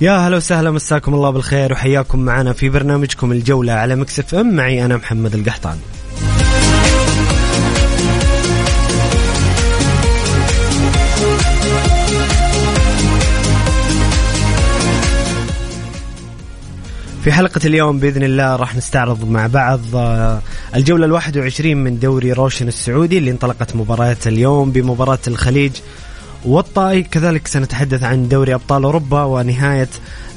يا هلا وسهلا مساكم الله بالخير وحياكم معنا في برنامجكم الجولة على Mix FM. معي أنا محمد القحطاني في حلقة اليوم بإذن الله راح نستعرض مع بعض آه، الجولة الواحد وعشرين من دوري روشن السعودي اللي انطلقت مباريات اليوم بمباراة الخليج والطائي. كذلك سنتحدث عن دوري أبطال أوروبا ونهاية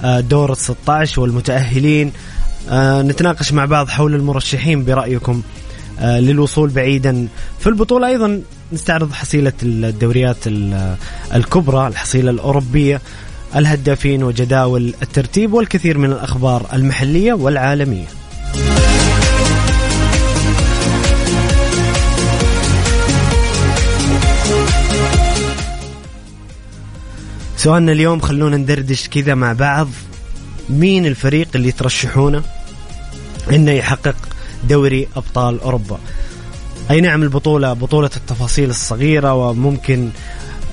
آه، دور ال 16 والمتأهلين. آه، نتناقش مع بعض حول المرشحين برأيكم آه، للوصول بعيدا. في البطولة أيضا نستعرض حصيلة الدوريات ال- الكبرى الحصيلة الأوروبية الهدافين وجداول الترتيب والكثير من الأخبار المحلية والعالمية. سؤالنا اليوم خلونا ندردش كذا مع بعض. مين الفريق اللي ترشحونه إنه يحقق دوري أبطال أوروبا؟ أي نعم البطولة بطولة التفاصيل الصغيرة وممكن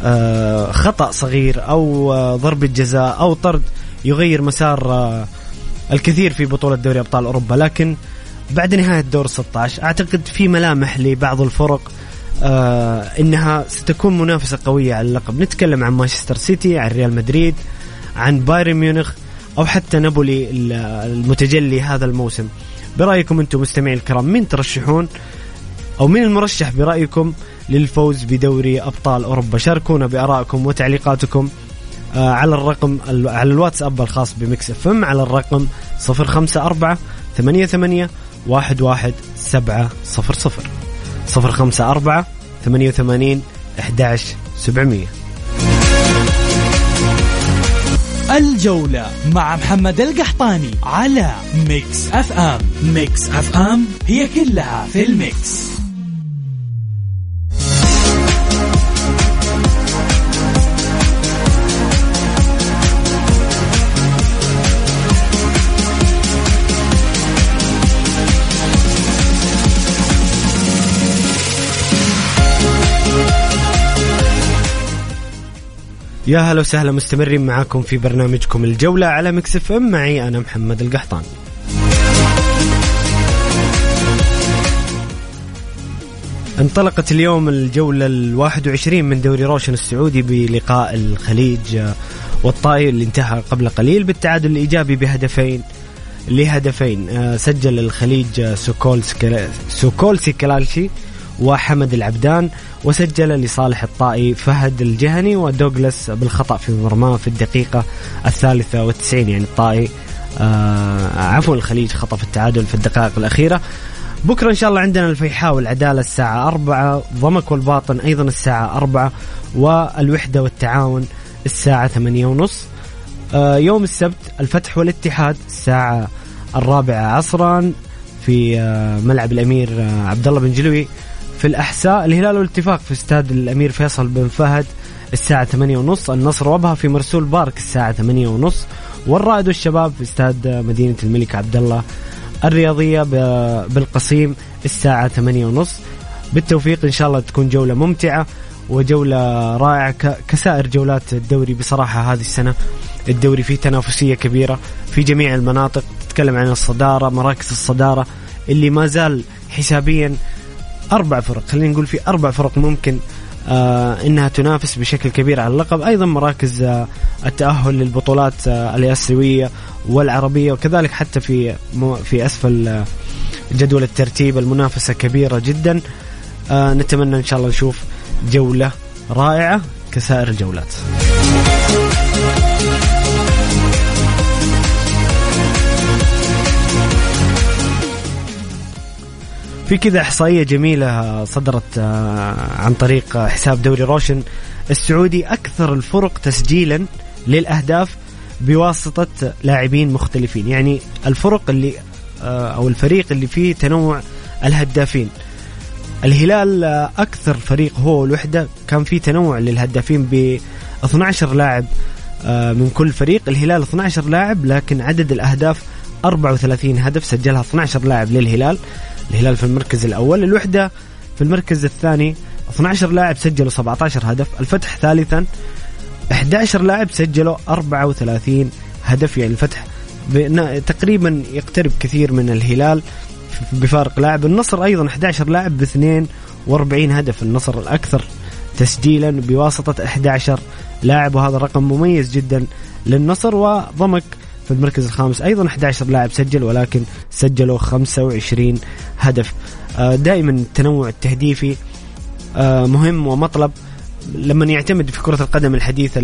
آه، خطأ صغير أو آه، ضربة جزاء أو طرد يغير مسار آه، الكثير في بطولة دوري أبطال أوروبا. لكن بعد نهاية دور 16 أعتقد في ملامح لبعض الفرق آه إنها ستكون منافسة قوية على اللقب. نتكلم عن مانشستر سيتي عن ريال مدريد عن بايرن ميونخ أو حتى نابولي ال- المتجلي هذا الموسم. برأيكم أنتم مستمعي الكرام مين ترشحون؟ أو مين المرشح برأيكم للفوز بدوري أبطال أوروبا؟ شاركونا بآرائكم وتعليقاتكم آه على الرقم ال- على الواتساب الخاص ب Mix FM على الرقم 054 88 11 700 054 88 11 700 الجولة مع محمد القحطاني على Mix FM. Mix FM هي كلها في ال mix. يا هلا وسهلا مستمرين معاكم في برنامجكم الجولة على Mix FM. معي أنا محمد القحطاني انطلقت اليوم الجولة الواحد وعشرين من دوري روشن السعودي بلقاء الخليج والطائي اللي انتهى قبل قليل بالتعادل الإيجابي بهدفين لهدفين. آه، سجل الخليج سوكولسي كلالشي وحمد العبدان وسجل لصالح الطائي فهد الجهني ودوغلاس بالخطأ في مرماه في الدقيقة الثالثة والتسعين. يعني الطائي آه عفوا الخليج خطف التعادل في الدقائق الأخيرة. بكرة إن شاء الله عندنا الفيحاء والعدالة الساعة أربعة ضمك والباطن أيضا الساعة أربعة والوحدة والتعاون الساعة ثمانية ونص. آه يوم السبت الفتح والاتحاد الساعة الرابعة عصرا في آه ملعب الأمير آه عبد الله بن جلوي. في الأحساء الهلال والاتفاق في استاد الأمير فيصل بن فهد الساعة ثمانية ونص النصر وابها في مرسول بارك الساعة ثمانية ونص والرائد والشباب في استاد مدينة الملك عبد الله الرياضية بالقصيم الساعة 8 ونص. بالتوفيق إن شاء الله تكون جولة ممتعة وجولة رائعة كسائر جولات الدوري بصراحة هذه السنة. الدوري فيه تنافسية كبيرة في جميع المناطق تتكلم عن الصدارة مراكز الصدارة اللي ما زال حسابيا أربع فرق خلينا نقول في أربع فرق ممكن آه إنها تنافس بشكل كبير على اللقب. أيضا مراكز آه التأهل للبطولات آه الآسيوية والعربية وكذلك حتى في في أسفل آه جدول الترتيب المنافسة كبيرة جدا. آه نتمنى إن شاء الله نشوف جولة رائعة كسائر الجولات. في كذا إحصائية جميلة صدرت آه، عن طريق حساب دوري روشن. السعودي أكثر الفرق تسجيلا للأهداف بواسطة لاعبين مختلفين. يعني الفرق اللي آه، أو الفريق اللي فيه تنوع الهدافين. الهلال آه، أكثر فريق هو الوحدة. كان فيه تنوع للهدافين ب 12 لاعب من كل فريق. الهلال 12 لاعب لكن عدد الأهداف 34 هدف. سجلها 12 لاعب للهلال. الهلال في المركز الأول الوحدة في المركز الثاني 12 لاعب سجلوا 17 هدف الفتح ثالثا 11 لاعب سجلوا 34 هدف يعني الفتح تقريبا يقترب كثير من الهلال بفارق لاعب النصر أيضا 11 لاعب ب 42 هدف النصر الأكثر تسجيلا بواسطة 11 لاعب وهذا رقم مميز جدا للنصر وضمك في المركز الخامس. أيضا 11 لاعب سجل ولكن سجلوا 25 هدف. آه، دائما التنوع التهديفي آه، مهم ومطلب. لما يعتمد في كرة القدم الحديثة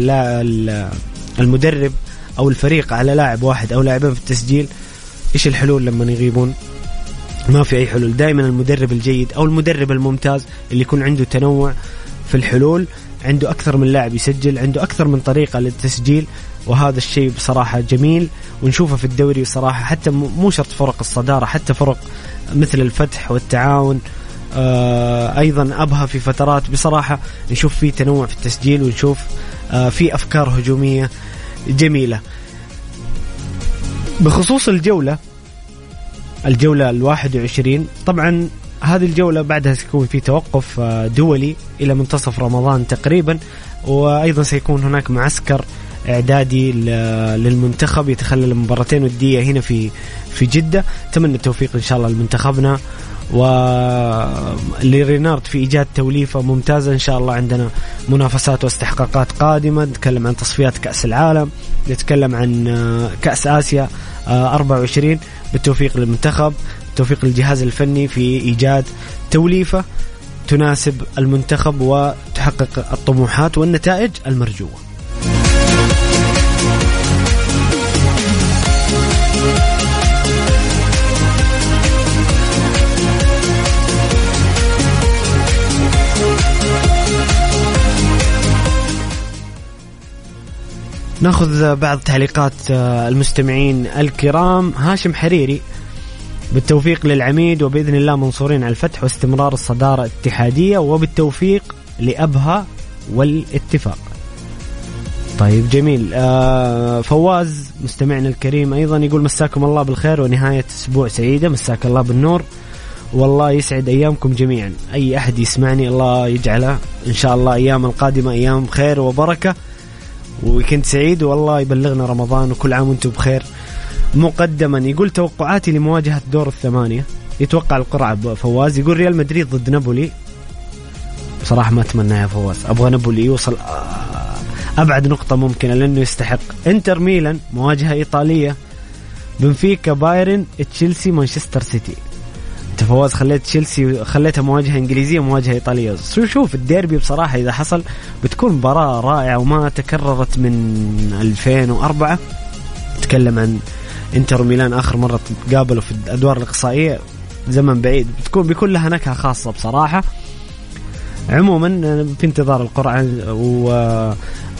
المدرب أو الفريق على لاعب واحد أو لاعبين في التسجيل إيش الحلول لما يغيبون؟ ما في أي حلول، دائما المدرب الجيد أو المدرب الممتاز اللي يكون عنده تنوع في الحلول، عنده أكثر من لاعب يسجل، عنده أكثر من طريقة للتسجيل، وهذا الشيء بصراحة جميل. ونشوفه في الدوري صراحة حتى مو شرط فرق الصدارة حتى فرق مثل الفتح والتعاون. آه أيضا أبها في فترات بصراحة نشوف في تنوع في التسجيل ونشوف آه في أفكار هجومية جميلة. بخصوص الجولة الجولة الواحد وعشرين طبعا هذه الجولة بعدها سيكون في توقف آه، دولي إلى منتصف رمضان تقريبا وأيضا سيكون هناك معسكر إعدادي للمنتخب يتخلل مباراتين ودية هنا في في جدة. أتمنى التوفيق إن شاء الله لمنتخبنا. ولرينارد في إيجاد توليفة ممتازة إن شاء الله عندنا منافسات واستحقاقات قادمة. نتكلم عن تصفيات كأس العالم. نتكلم عن آه، كأس آسيا 24 آه، بالتوفيق للمنتخب. توفيق للجهاز الفني في إيجاد توليفة تناسب المنتخب وتحقق الطموحات والنتائج المرجوة. ناخذ بعض تعليقات آه، المستمعين الكرام. هاشم حريري بالتوفيق للعميد وبإذن الله منصورين على الفتح واستمرار الصدارة الاتحادية وبالتوفيق لأبها والاتفاق. طيب جميل. آه فواز مستمعنا الكريم أيضا يقول مساكم الله بالخير ونهاية أسبوع سعيدة. مساك الله بالنور. والله يسعد أيامكم جميعا. أي أحد يسمعني الله يجعله إن شاء الله أيام القادمة أيام خير وبركة. وكنت سعيد والله يبلغنا رمضان وكل عام وأنتم بخير. مقدما يقول توقعاتي لمواجهة دور الثمانية. يتوقع القرعة فواز. يقول ريال مدريد ضد نابولي. بصراحة ما أتمنى يا فواز. أبغى نابولي يوصل أبعد نقطة ممكنة لأنه يستحق. إنتر ميلان مواجهة إيطالية. بنفيكا بايرن تشيلسي مانشستر سيتي. انت فواز خليت تشيلسي خليتها مواجهة إنجليزية ومواجهه إيطالية. شوف الديربي بصراحة إذا حصل بتكون مباراة رائعة وما تكررت من 2004 نتكلم عن إنتر وميلان آخر مرة تقابلوا في الأدوار الإقصائية زمن بعيد. بتكون بيكون لها نكهة خاصة بصراحة. عموما في انتظار القرعة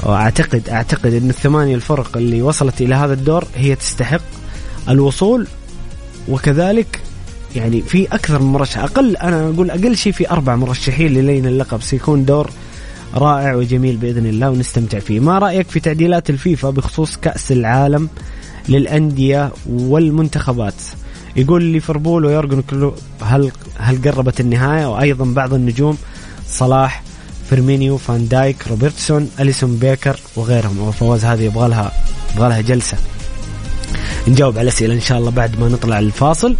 واعتقد أعتقد إن الثمانية الفرق اللي وصلت إلى هذا الدور هي تستحق الوصول. وكذلك يعني في أكثر من مرشح. أقل أنا أقول أقل شيء في أربع مرشحين لنيل اللقب. سيكون دور رائع وجميل بإذن الله ونستمتع فيه. ما رأيك في تعديلات الفيفا بخصوص كأس العالم للأندية والمنتخبات؟ يقول ليفربول ويورجن كلوب هل هل قربت النهاية؟ وأيضا بعض النجوم صلاح فيرمينيو فان دايك روبرتسون أليسون بيكر وغيرهم. وفواز هذه يبغى لها يبغى لها جلسة. نجاوب على الأسئلة إن شاء الله بعد ما نطلع الفاصل.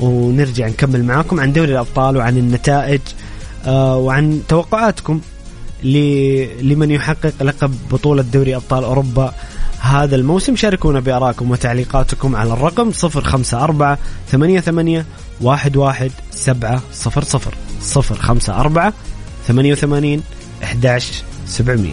ونرجع نكمل معاكم عن دوري الأبطال وعن النتائج آه وعن توقعاتكم لمن يحقق لقب بطولة دوري أبطال أوروبا هذا الموسم. شاركونا بآرائكم وتعليقاتكم على الرقم 054 88 11 700 054 88 11 700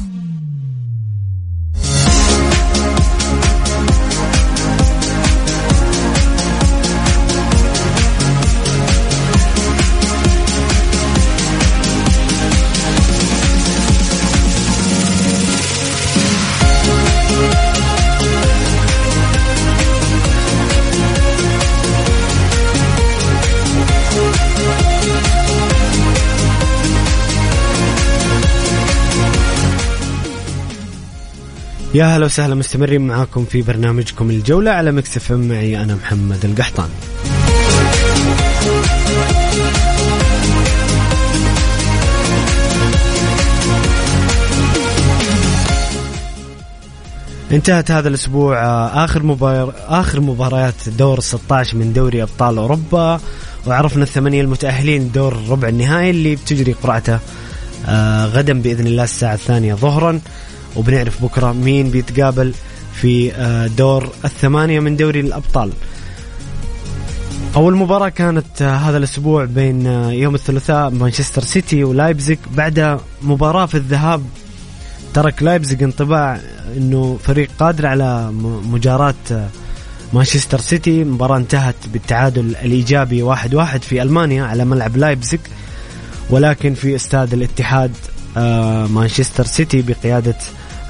يا هلا وسهلا مستمرين معاكم في برنامجكم الجولة على مكسف معي أنا محمد القحطان انتهت هذا الأسبوع آه، آخر مبار... آخر مباريات دور 16 من دوري أبطال أوروبا وعرفنا الثمانية المتأهلين دور ربع النهائي اللي بتجري قرعته آه غدا بإذن الله الساعة الثانية ظهرا. وبنعرف بكرة مين بيتقابل في آه، دور الثمانية من دوري الأبطال. أول مباراة كانت آه، هذا الأسبوع بين آه، يوم الثلاثاء مانشستر سيتي ولايبزيج بعد مباراة في الذهاب ترك لايبزيج انطباع إنه فريق قادر على مجاراة مانشستر سيتي. مباراة انتهت بالتعادل الإيجابي واحد واحد في ألمانيا على ملعب لايبزيج ولكن في استاد الاتحاد مانشستر سيتي بقيادة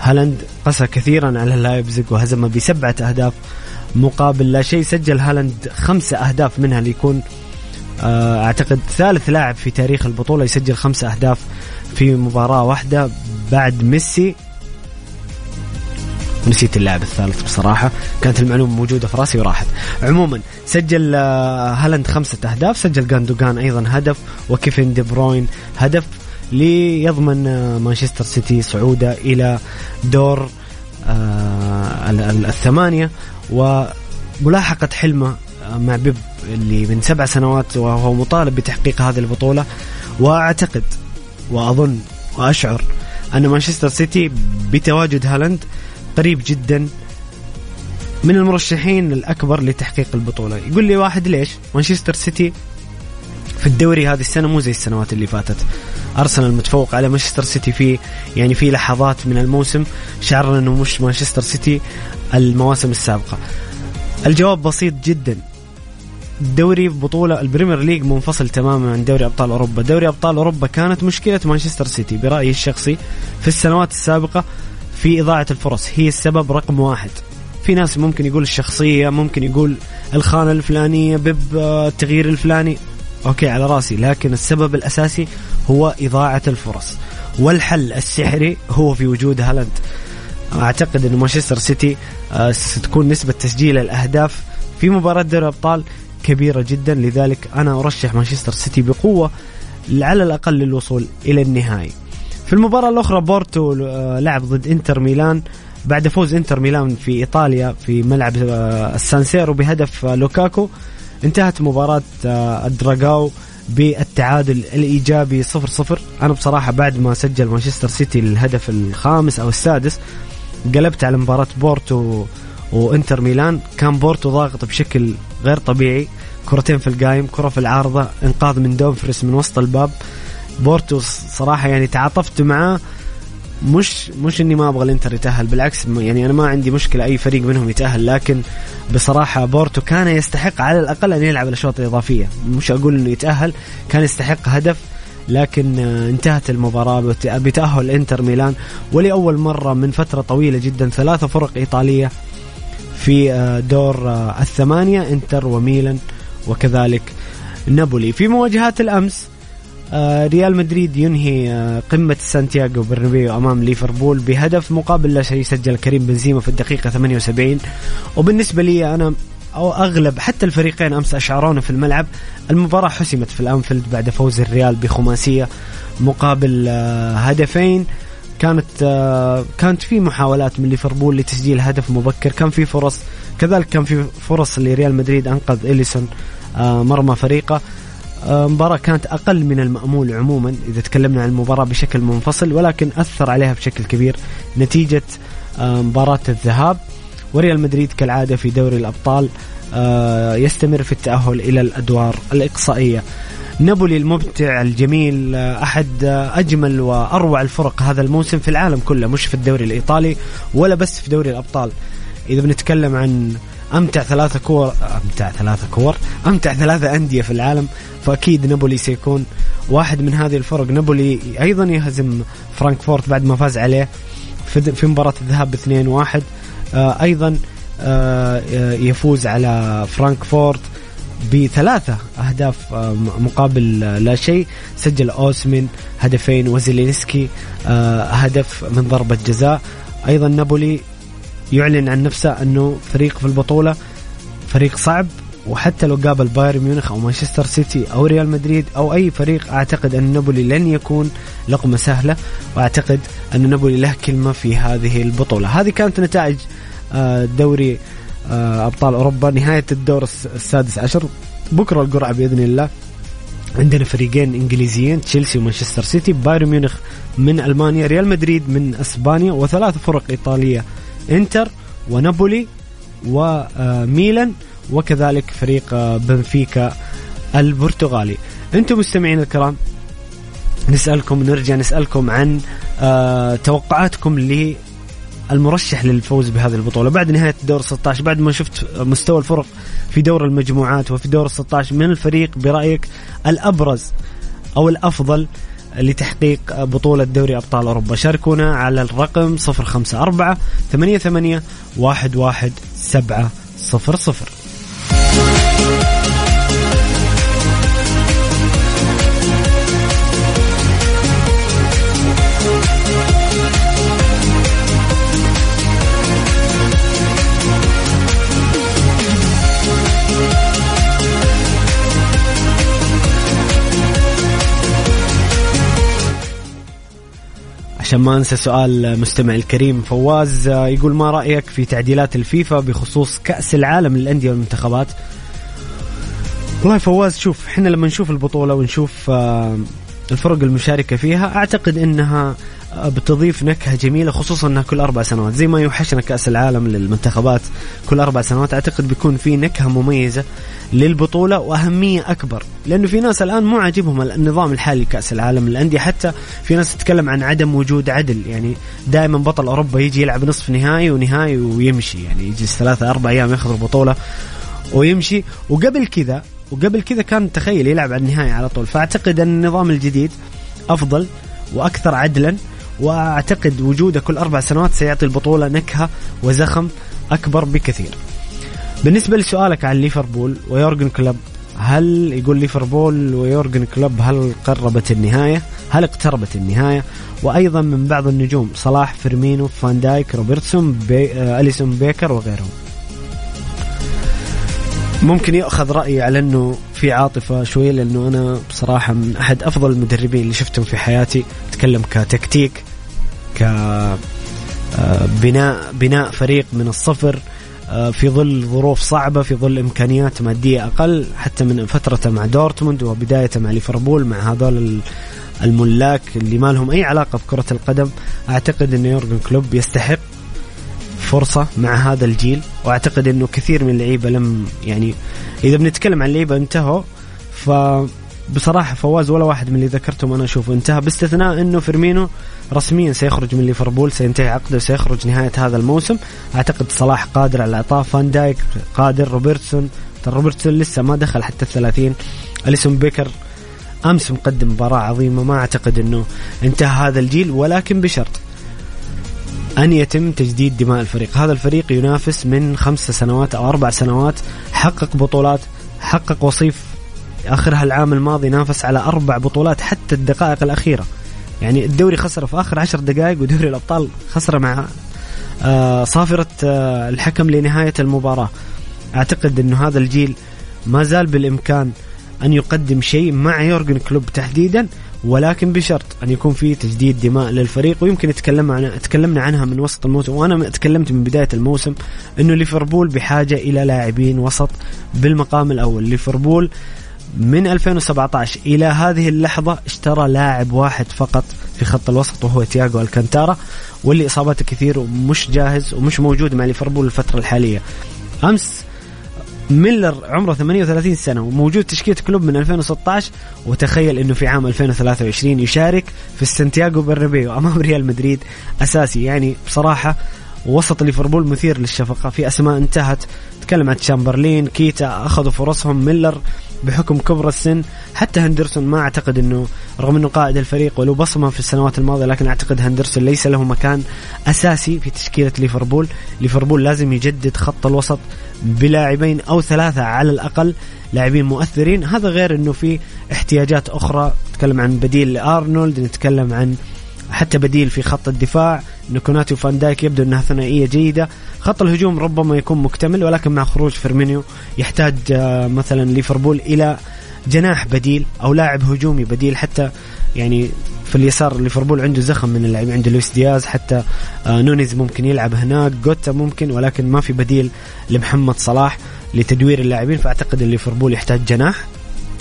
هالاند قسى كثيرا على لايبزيج وهزمه بسبعة أهداف مقابل لا شيء. سجل هالاند خمسة أهداف منها ليكون آه، أعتقد ثالث لاعب في تاريخ البطولة يسجل خمسة أهداف في مباراة واحدة بعد ميسي. نسيت اللاعب الثالث بصراحة كانت المعلومة موجودة في راسي وراحت. عموما سجل آه، هالاند خمسة أهداف سجل جوندوجان أيضا هدف وكيفن دي بروين هدف. ليضمن مانشستر سيتي صعوده إلى دور آه، الثمانية. وملاحقة حلمة مع بيب اللي من سبع سنوات وهو مطالب بتحقيق هذه البطولة. وأعتقد وأظن وأشعر أن مانشستر سيتي بتواجد هالاند قريب جدا من المرشحين الأكبر لتحقيق البطولة. يقول لي واحد ليش؟ مانشستر سيتي في الدوري هذه السنة مو زي السنوات اللي فاتت. أرسنال متفوق على مانشستر سيتي في يعني في لحظات من الموسم شعرنا إنه مش مانشستر سيتي المواسم السابقة. الجواب بسيط جدا. دوري بطولة البريمير ليج منفصل تماما عن دوري أبطال أوروبا. دوري أبطال أوروبا كانت مشكلة مانشستر سيتي برأيي الشخصي في السنوات السابقة في إضاعة الفرص. هي السبب رقم واحد. في ناس ممكن يقول الشخصية ممكن يقول الخانة الفلانية بالتغيير الفلاني. okay على رأسي. لكن السبب الأساسي هو إضاعة الفرص. والحل السحري هو في وجود هالاند. أعتقد إن مانشستر سيتي آه، ستكون نسبة تسجيل الأهداف في مباراة دوري الأبطال كبيرة جدا. لذلك أنا أرشح مانشستر سيتي بقوة على الأقل للوصول إلى النهائي. في المباراة الأخرى بورتو آه، لعب ضد إنتر ميلان. بعد فوز إنتر ميلان في إيطاليا في ملعب آه، السانسيرو بهدف لوكاكو. انتهت مباراة آه، الدراغاو بالتعادل الإيجابي 0 0 أنا بصراحة بعد ما سجل مانشستر سيتي الهدف الخامس أو السادس قلبت على مباراة بورتو وإنتر ميلان. كان بورتو ضاغط بشكل غير طبيعي. كرتين في القايم كرة في العارضة إنقاذ من دومفريس من وسط الباب. بورتو صراحة يعني تعاطفت معاه. مش مش إني ما أبغى الإنتر يتأهل بالعكس يعني أنا ما عندي مشكلة أي فريق منهم يتأهل لكن بصراحة بورتو كان يستحق على الأقل أن يلعب الأشواط الإضافية. مش أقول إنه يتأهل كان يستحق هدف لكن انتهت المباراة بتأهل إنتر ميلان ولأول مرة من فترة طويلة جدا ثلاثة فرق إيطالية في دور الثمانية إنتر وميلان وكذلك نابولي. في مواجهات الأمس آه، ريال مدريد ينهي آه، قمة سانتياغو برنابيو أمام ليفربول بهدف مقابل لا شيء سجل كريم بنزيما في الدقيقة 78 وبالنسبة لي أنا أو أغلب حتى الفريقين أمس أشعرونا في الملعب المباراة حسمت في الأنفيلد بعد فوز الريال بخماسية مقابل آه، هدفين. كانت كانت في محاولات من ليفربول لتسجيل هدف مبكر. كان في فرص كذلك كان في فرص لريال مدريد أنقذ إليسون مرمى فريقه. آه، مباراة كانت أقل من المأمول عموما إذا تكلمنا عن المباراة بشكل منفصل ولكن أثر عليها بشكل كبير نتيجة آه، مباراة الذهاب. وريال مدريد كالعادة في دوري الأبطال آه، يستمر في التأهل إلى الأدوار الإقصائية. نابولي الممتع الجميل أحد أجمل وأروع الفرق هذا الموسم في العالم كله مش في الدوري الإيطالي ولا بس في دوري الأبطال. إذا بنتكلم عن أمتع ثلاثة كور أمتع ثلاثة كور أمتع ثلاثة أندية في العالم. فأكيد نابولي سيكون واحد من هذه الفرق. نابولي أيضا يهزم فرانكفورت بعد ما فاز عليه في مباراة الذهاب ب 2 1 أيضا آه، يفوز على فرانكفورت بثلاثة أهداف آه، مقابل لا شيء. سجل أوسمن هدفين وزيلينسكي آه، هدف من ضربة جزاء. أيضا نابولي يعلن عن نفسه أنه فريق في البطولة فريق صعب وحتى لو قابل بايرن ميونخ أو مانشستر سيتي أو ريال مدريد أو أي فريق أعتقد أن نابولي لن يكون لقمة سهلة وأعتقد أن نابولي له كلمة في هذه البطولة. هذه كانت نتائج آه، دوري آه، أبطال أوروبا نهاية الدور السادس عشر. بكرة القرعة بإذن الله. عندنا فريقين إنجليزيين تشيلسي ومانشستر سيتي بايرن ميونخ من ألمانيا ريال مدريد من إسبانيا وثلاث فرق إيطالية انتر ونابولي وميلان وكذلك فريق بنفيكا البرتغالي. أنتم مستمعين الكرام نسألكم نرجع نسألكم عن آه، توقعاتكم للمرشح للفوز بهذه البطولة. بعد نهاية الدور 16 بعد ما شفت مستوى الفرق في دور المجموعات وفي دور 16 من الفريق برأيك الأبرز أو الأفضل لتحقيق بطولة دوري أبطال أوروبا. شاركونا على الرقم 054 88 11 عشان ما انسى سؤال مستمع الكريم فواز آه، يقول ما رأيك في تعديلات الفيفا بخصوص كأس العالم للأندية والمنتخبات؟ والله فواز شوف إحنا لما نشوف البطولة ونشوف آه، الفرق المشاركة فيها أعتقد إنها بتضيف نكهة جميلة خصوصا إنها كل أربع سنوات. زي ما يوحشنا كأس العالم للمنتخبات كل أربع سنوات أعتقد بيكون في نكهة مميزة للبطولة وأهمية أكبر. لأنه في ناس الآن مو عاجبهم النظام الحالي لكأس العالم. للانديه حتى في ناس تتكلم عن عدم وجود عدل. يعني دائما بطل أوروبا يجي يلعب نصف نهائي ونهائي ويمشي. يعني يجلس ثلاثة أربع أيام ياخذ البطولة ويمشي. وقبل كذا وقبل كذا كان تخيل يلعب على النهاية على طول. فأعتقد أن النظام الجديد أفضل وأكثر عدلا. واعتقد وجوده كل أربع سنوات سيعطي البطولة نكهة وزخم أكبر بكثير. بالنسبة لسؤالك عن ليفربول ويورجن كلوب هل يقول ليفربول ويورجن كلوب هل قربت النهاية؟ هل اقتربت النهاية؟ وأيضا من بعض النجوم صلاح فيرمينو فان دايك روبرتسون بي آه أليسون بيكر وغيرهم. ممكن يأخذ رأيي على إنه في عاطفة شوي لأنه أنا بصراحة من أحد أفضل المدربين اللي شفتهم في حياتي أتكلم كتكتيك كبناء آه، بناء فريق من الصفر آه، في ظل ظروف صعبة في ظل إمكانيات مادية أقل حتى من فترته مع دورتموند وبدايته مع ليفربول مع هذول الملاك اللي ما لهم أي علاقة بكرة القدم. أعتقد أن يورجن كلوب يستحق فرصة مع هذا الجيل وأعتقد أنه كثير من اللعيبة لم يعني إذا بنتكلم عن لعيبة انتهوا ف بصراحة فواز ولا واحد من اللي ذكرتهم أنا أشوفه. انتهى. باستثناء أنه فيرمينو رسميا سيخرج من ليفربول سينتهي عقده وسيخرج نهاية هذا الموسم. أعتقد صلاح قادر على الإعطاء فان دايك قادر. روبرتسون روبرتسون لسه ما دخل حتى الثلاثين. أليسون بيكر أمس مقدم مباراة عظيمة. ما أعتقد أنه انتهى هذا الجيل ولكن بشرط أن يتم تجديد دماء الفريق. هذا الفريق ينافس من خمس سنوات أو أربع سنوات حقق بطولات حقق وصيف آخرها العام الماضي نافس على أربع بطولات حتى الدقائق الأخيرة. يعني الدوري خسر في آخر عشر دقائق ودوري الأبطال خسر مع آه، صافرة آه، الحكم لنهاية المباراة. أعتقد إنه هذا الجيل ما زال بالإمكان أن يقدم شيء مع يورجن كلوب تحديدا ولكن بشرط أن يكون في تجديد دماء للفريق ويمكن تكلمنا عن تكلمنا عنها من وسط الموسم وأنا تكلمت من بداية الموسم إنه ليفربول بحاجة إلى لاعبين وسط بالمقام الأول. ليفربول من 2017 إلى هذه اللحظة اشترى لاعب واحد فقط في خط الوسط وهو تياغو ألكانتارا واللي إصابته كثير ومش جاهز ومش موجود مع ليفربول الفترة الحالية. أمس ميلر عمره 38 سنة وموجود تشكيلة كلوب من 2016 وتخيل إنه في عام 2023 يشارك في السنتياغو برنابيو أمام ريال مدريد أساسي. يعني بصراحة وسط ليفربول مثير للشفقة في أسماء انتهت تكلم عن تشامبرلين كيتا أخذوا فرصهم ميلر بحكم كبر السن حتى هندرسون ما أعتقد إنه رغم إنه قائد الفريق ولو بصمه في السنوات الماضية لكن أعتقد هندرسون ليس له مكان أساسي في تشكيلة ليفربول، ليفربول لازم يجدد خط الوسط بلاعبين أو ثلاثة على الأقل لاعبين مؤثرين، هذا غير إنه في احتياجات أخرى. نتكلم عن بديل لأرنولد، نتكلم عن حتى بديل في خط الدفاع. كوناتي وفان دايك يبدو أنها ثنائية جيدة. خط الهجوم ربما يكون مكتمل ولكن مع خروج فيرمينو يحتاج آه، مثلا ليفربول إلى جناح بديل أو لاعب هجومي بديل. حتى يعني في اليسار ليفربول عنده زخم من اللاعبين عنده لويس دياز. حتى آه، نونيز ممكن يلعب هناك. جوتا ممكن ولكن ما في بديل لمحمد صلاح لتدوير اللاعبين. فأعتقد ليفربول يحتاج جناح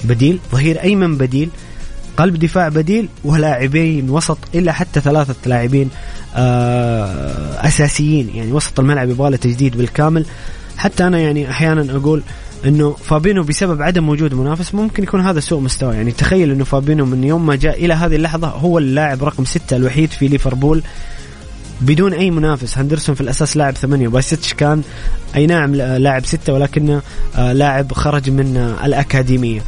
بديل ظهير أيمن بديل. قلب دفاع بديل ولاعبين وسط إلا حتى ثلاثة لاعبين آه، أساسيين. يعني وسط الملعب يبغى له تجديد بالكامل. حتى أنا يعني أحيانا أقول إنه فابينو بسبب عدم وجود منافس ممكن يكون هذا سوء مستوى. يعني تخيل إنه فابينو من يوم ما جاء إلى هذه اللحظة هو اللاعب رقم ستة الوحيد في ليفربول بدون أي منافس. هندرسون في الأساس لاعب ثمانية وبايستش كان أي نعم لاعب ستة ولكنه آه، لاعب خرج من الأكاديمية.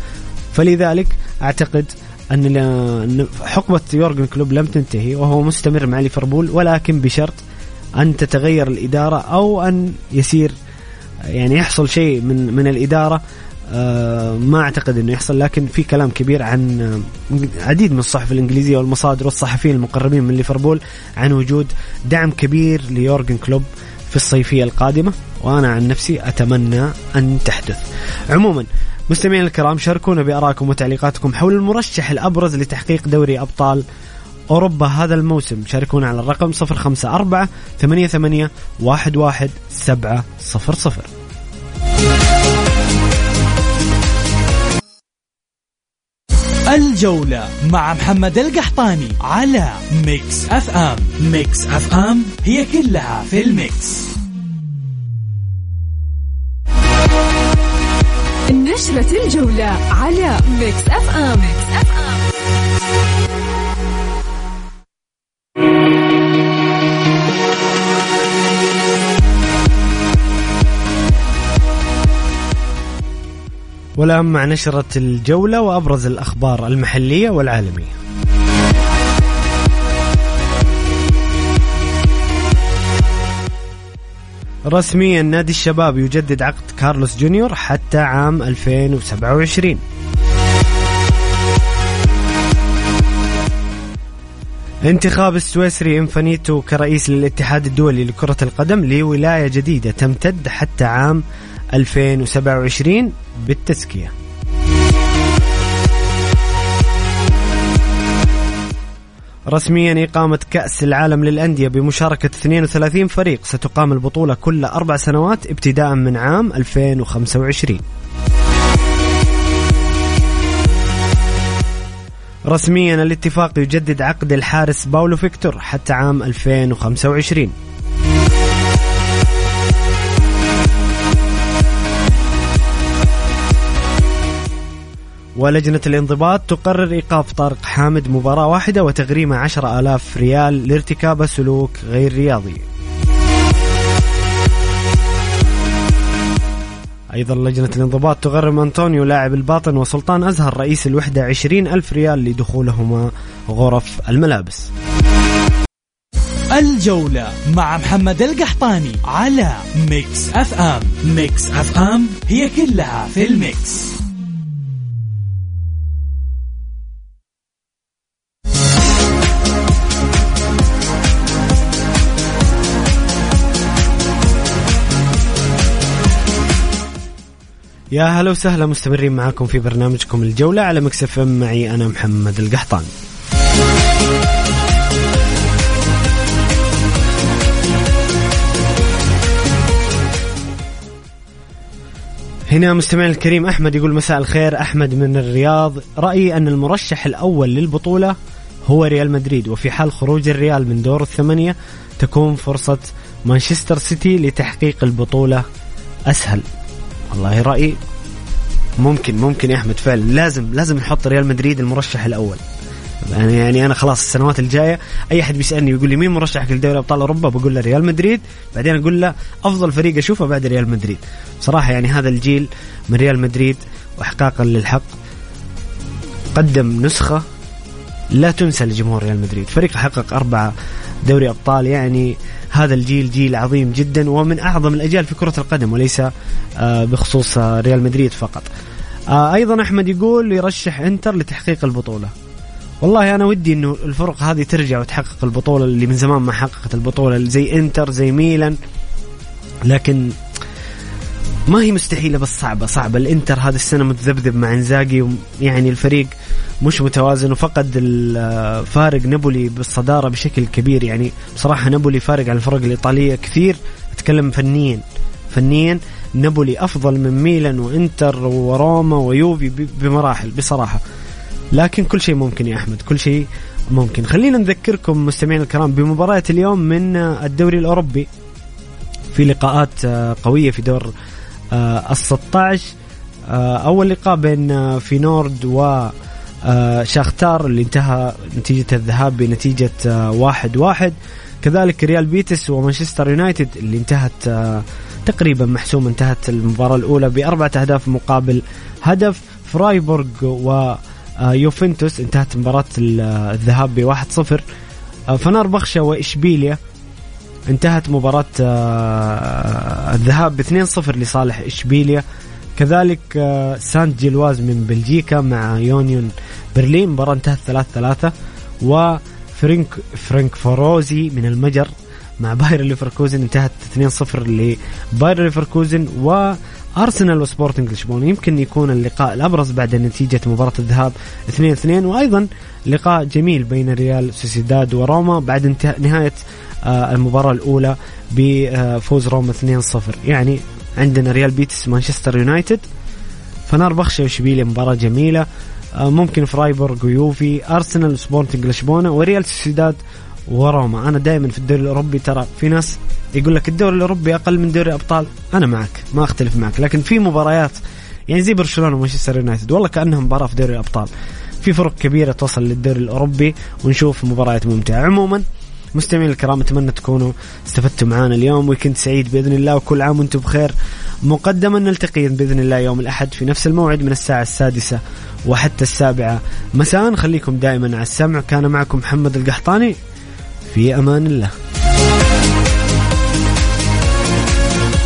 فلذلك أعتقد أن حقبة يورجن كلوب لم تنتهي وهو مستمر مع ليفربول ولكن بشرط أن تتغير الإدارة أو أن يسير يعني يحصل شيء من من الإدارة آه، ما أعتقد إنه يحصل لكن في كلام كبير عن عديد من الصحف الإنجليزية والمصادر والصحفيين المقربين من ليفربول عن وجود دعم كبير ليورجن كلوب في الصيفية القادمة وأنا عن نفسي أتمنى أن تحدث. عموما مستمعينا الكرام شاركونا بارائكم وتعليقاتكم حول المرشح الأبرز لتحقيق دوري أبطال أوروبا هذا الموسم. شاركونا على الرقم 054 88 11 700 الجولة مع محمد القحطاني على Mix FM. Mix FM هي كلها في ال mix. نشرة الجولة على Mix FM, Mix FM. والآن مع نشرة الجولة وأبرز الأخبار المحلية والعالمية رسميا نادي الشباب يجدد عقد كارلوس جونيور حتى عام 2027 انتخاب السويسري إنفانيتو كرئيس للاتحاد الدولي لكرة القدم لولاية جديدة تمتد حتى عام 2027 بالتزكية. رسميا إقامة كأس العالم للأندية بمشاركة 32 فريق ستقام البطولة كل أربع سنوات ابتداء من عام 2025 رسميا الاتفاق يجدد عقد الحارس باولو فيكتور حتى عام 2025 ولجنة الانضباط تقرر إيقاف طارق حامد مباراة واحدة وتغريمه عشر آلاف ريال لارتكاب سلوك غير رياضي. أيضا لجنة الانضباط تغرم أنطونيو لاعب الباطن وسلطان أزهر رئيس الوحدة عشرين ألف ريال لدخولهما غرف الملابس. الجولة مع محمد القحطاني على Mix FM. Mix FM هي كلها في ال mix. يا هلا وسهلا مستمرين معاكم في برنامجكم الجولة على Mix FM معي أنا محمد القحطاني هنا مستمعنا الكريم أحمد يقول مساء الخير. أحمد من الرياض. رأيي أن المرشح الأول للبطولة هو ريال مدريد وفي حال خروج الريال من دور الثمانية تكون فرصة مانشستر سيتي لتحقيق البطولة أسهل. والله رأيي ممكن ممكن يا أحمد فعلا. لازم لازم نحط ريال مدريد المرشح الأول. يعني يعني أنا خلاص السنوات الجاية أي أحد بيسألني ويقول لي مين مرشحك لدوري أبطال أوروبا؟ بقول له ريال مدريد. بعدين أقول له أفضل فريق أشوفه بعد ريال مدريد. بصراحه يعني هذا الجيل من ريال مدريد واحقاقا للحق قدم نسخة لا تنسى لجمهور ريال مدريد. فريق حقق أربعة دوري أبطال يعني هذا الجيل جيل عظيم جدا ومن أعظم الأجيال في كرة القدم وليس آه، بخصوص آه، ريال مدريد فقط. آه، أيضا أحمد يقول يرشح إنتر لتحقيق البطولة. والله أنا ودي إنه الفرق هذه ترجع وتحقق البطولة اللي من زمان ما حققت البطولة زي إنتر زي ميلان. لكن ما هي مستحيلة بس صعبة صعبة. الإنتر هذه السنة متذبذب مع إنزاجي يعني الفريق مش متوازن وفقد فارق نابولي بالصدارة بشكل كبير. يعني بصراحة نابولي فارق عن الفرق الإيطالية كثير. أتكلم فنيا فنيا نابولي أفضل من ميلان وإنتر وروما ويوفي بمراحل بصراحة. لكن كل شيء ممكن يا أحمد كل شيء ممكن. خلينا نذكركم مستمعينا الكرام بمباريات اليوم من الدوري الأوروبي. في لقاءات آه، قوية في دور ال 16 آه، أول لقاء بين آه، فينورد و شاختار اللي انتهى نتيجة الذهاب بنتيجة واحد واحد. كذلك ريال بيتس ومانشستر يونايتد اللي انتهت تقريبا محسومة انتهت المباراة الأولى بأربعة أهداف مقابل هدف. فرايبورغ و آه، يوفنتوس انتهت مباراة الذهاب ب 1-0 آه، فنربخشة وإشبيليا انتهت مباراة آه، الذهاب ب 2-0 لصالح إشبيليا. كذلك سانت جيلواز من بلجيكا مع يونيون برلين مباراة انتهت 3-3 وفرنك فرنكفاروزي من المجر مع باير ليفركوزن انتهت 2-0 لباير ليفركوزن. و ارسنال وسبورتنج لشبونة يمكن يكون اللقاء الأبرز بعد نتيجة مباراة الذهاب 2-2 وأيضا لقاء جميل بين ريال سوسيداد وروما بعد نهاية آه، المباراة الأولى بفوز روما 2-0 يعني عندنا ريال بيتس مانشستر يونايتد. فنربخشة وإشبيليا مباراة جميلة. آه، ممكن فرايبورغ ويوفي أرسنال وسبورتنج لشبونة وريال سوسيداد وروما. أنا دائما في الدوري الأوروبي ترى في ناس يقول لك الدوري الأوروبي أقل من دوري الأبطال. أنا معك ما أختلف معك. لكن في مباريات يعني زي برشلونة ومانشستر يونايتد والله كانها مباراة في دوري الأبطال. في فرق كبيرة توصل للدوري الأوروبي ونشوف مباريات ممتعة. عموما مستمعين الكرام أتمنى تكونوا استفدتوا معنا اليوم ويكند سعيد بإذن الله وكل عام وأنتم بخير. مقدما نلتقي بإذن الله يوم الأحد في نفس الموعد من الساعة السادسة وحتى السابعة. مساء خليكم دائما على السمع. كان معكم محمد القحطاني. في أمان الله.